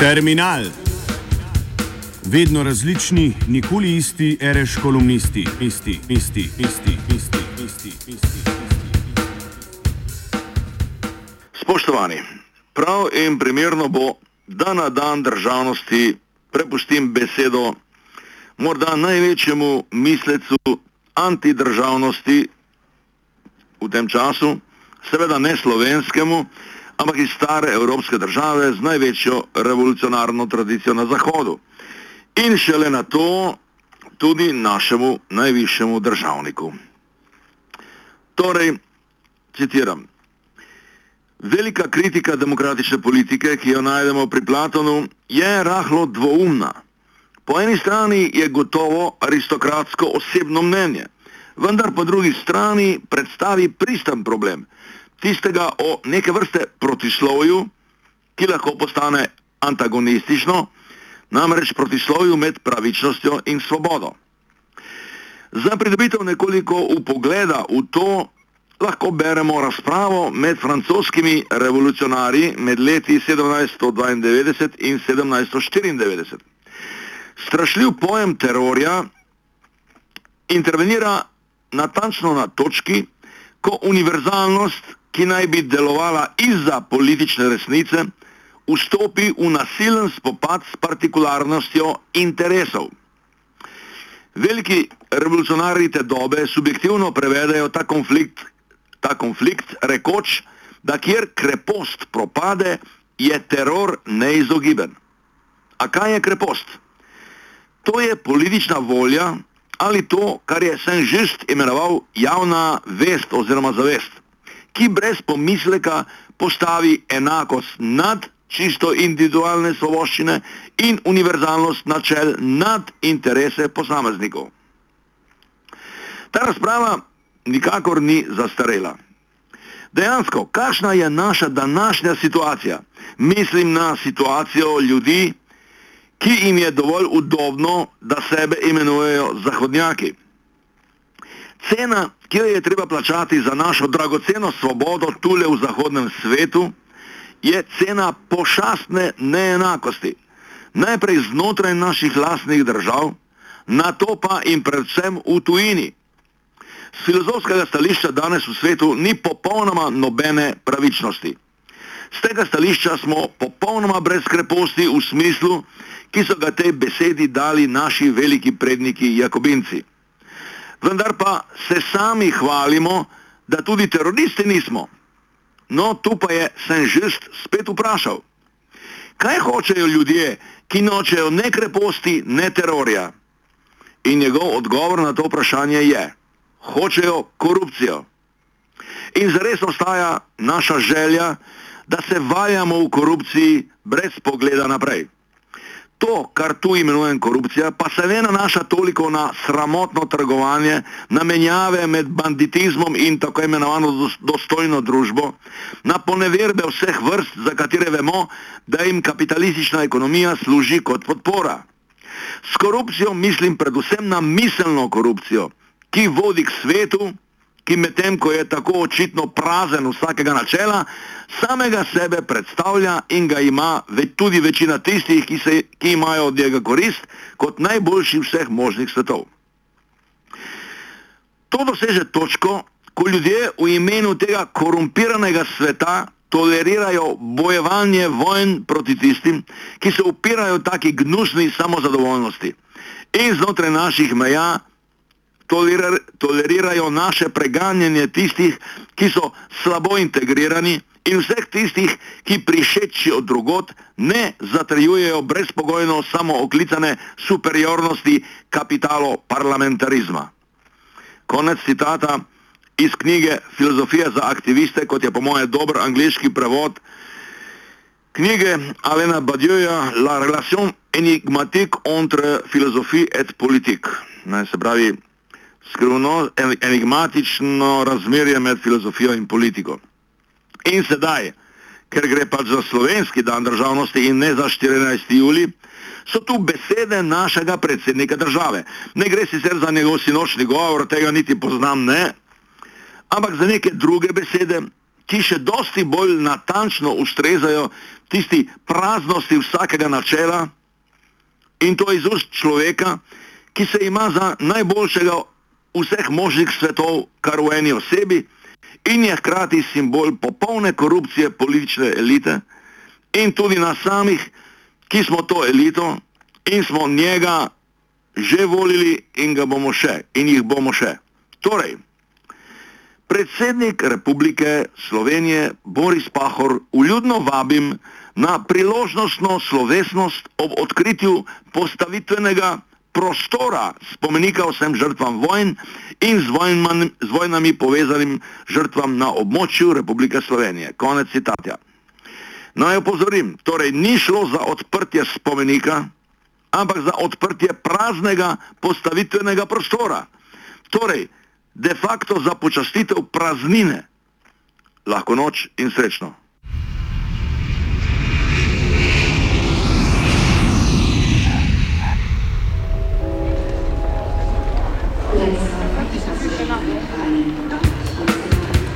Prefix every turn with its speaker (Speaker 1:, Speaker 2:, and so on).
Speaker 1: Terminal. Vedno različni, nikoli isti, reš kolumnisti, isti, isti, isti, isti, isti, isti.
Speaker 2: Spoštovani, prav in primerno bo, da na dan državnosti prepustim besedo morda največjemu mislecu antidržavnosti v tem času, seveda ne slovenskemu, ampak iz stare evropske države z največjo revolucionarno tradicijo na Zahodu. In šele na to tudi našemu najvišjemu državniku. Torej, citiram. Velika kritika demokratične politike, ki jo najdemo pri Platonu, je rahlo dvoumna. Po eni strani je gotovo aristokratsko osebno mnenje, vendar po drugi strani predstavi pristen problem – tistega o neke vrste protislovju, ki lahko postane antagonistično, namreč protislovju med pravičnostjo in svobodo. Za pridobitev nekoliko upogleda v to lahko beremo razpravo med francoskimi revolucionarji med leti 1792 in 1794. Strašljiv pojem terorja intervenira natančno na točki, ko univerzalnost ki naj bi delovala izza politične resnice, vstopi v nasilen spopad s partikularnostjo interesov. Veliki revolucionarji te dobe subjektivno prevedajo ta konflikt, ta konflikt rekoč, da kjer krepost propade, je teror neizogiben. A kaj je krepost? To je politična volja ali to, kar je Saint-Just imenoval javna vest oziroma zavest ki brez pomisleka postavi enakost nad čisto individualne svoboščine in univerzalnost načel nad interese posameznikov. Ta razprava nikakor ni zastarela. Dejansko, kakšna je naša današnja situacija? Mislim na situacijo ljudi, ki jim je dovolj udobno, da sebe imenujejo zahodnjaki. Cena, ki jo je treba plačati za našo dragoceno svobodo tule v zahodnem svetu, je cena pošastne neenakosti. Najprej znotraj naših lastnih držav, na to pa in predvsem v tujini. Z filozofskega stališča danes v svetu ni popolnoma nobene pravičnosti. Z tega stališča smo popolnoma brez kreposti v smislu, ki so ga tej besedi dali naši veliki predniki Jakobinci vendar pa se sami hvalimo, da tudi teroristi nismo. No, tu pa je Saint-Just spet vprašal, kaj hočejo ljudje, ki nočejo ne kreposti, ne terorja? In njegov odgovor na to vprašanje je, hočejo korupcijo. In zares ostaja naša želja, da se valjamo v korupciji brez pogleda naprej to, kar tu imenujem korupcija, pa se ne nanaša toliko na sramotno trgovanje, na menjave med banditizmom in tako imenovano dostojno družbo, na poneverbe vseh vrst, za katere vemo, da jim kapitalistična ekonomija služi kot podpora. S korupcijo mislim predvsem na miselno korupcijo, ki vodi k svetu, ki medtem, ko je tako očitno prazen vsakega načela, samega sebe predstavlja in ga ima tudi večina tistih, ki, se, ki imajo od njega korist, kot najboljši vseh možnih svetov. To doseže točko, ko ljudje v imenu tega korumpiranega sveta tolerirajo bojevanje vojn proti tistim, ki se upirajo taki gnusni samozadovoljnosti. In znotraj naših meja tolerir, tolerirajo naše preganjanje tistih, ki so slabo integrirani in vseh tistih, ki prišeči od drugot, ne zatrjujejo brezpogojno samo oklicane superiornosti kapitalo parlamentarizma. Konec citata iz knjige Filozofija za aktiviste, kot je po moje dober angliški prevod knjige Alena Badjoja La relation enigmatique entre philosophie et politique. Ne, se pravi, skrivno, enigmatično razmerje med filozofijo in politiko. In sedaj, ker gre pač za slovenski dan državnosti in ne za 14. juli, so tu besede našega predsednika države. Ne gre sicer za njegov sinočni govor, tega niti poznam ne, ampak za neke druge besede, ki še dosti bolj natančno ustrezajo tisti praznosti vsakega načela in to iz ust človeka, ki se ima za najboljšega vseh možnih svetov, kar v eni osebi in je hkrati simbol popolne korupcije politične elite in tudi nas samih, ki smo to elito in smo njega že volili in ga bomo še in jih bomo še. Torej, predsednik Republike Slovenije Boris Pahor uljudno vabim na priložnostno slovesnost ob odkritju postavitvenega prostora spomenika vsem žrtvam vojn in z, vojnman, z vojnami povezanim žrtvam na območju Republike Slovenije. Konec citatja. Naj opozorim, torej ni šlo za odprtje spomenika, ampak za odprtje praznega postavitvenega prostora. Torej, de facto za počastitev praznine. Lahko noč in srečno.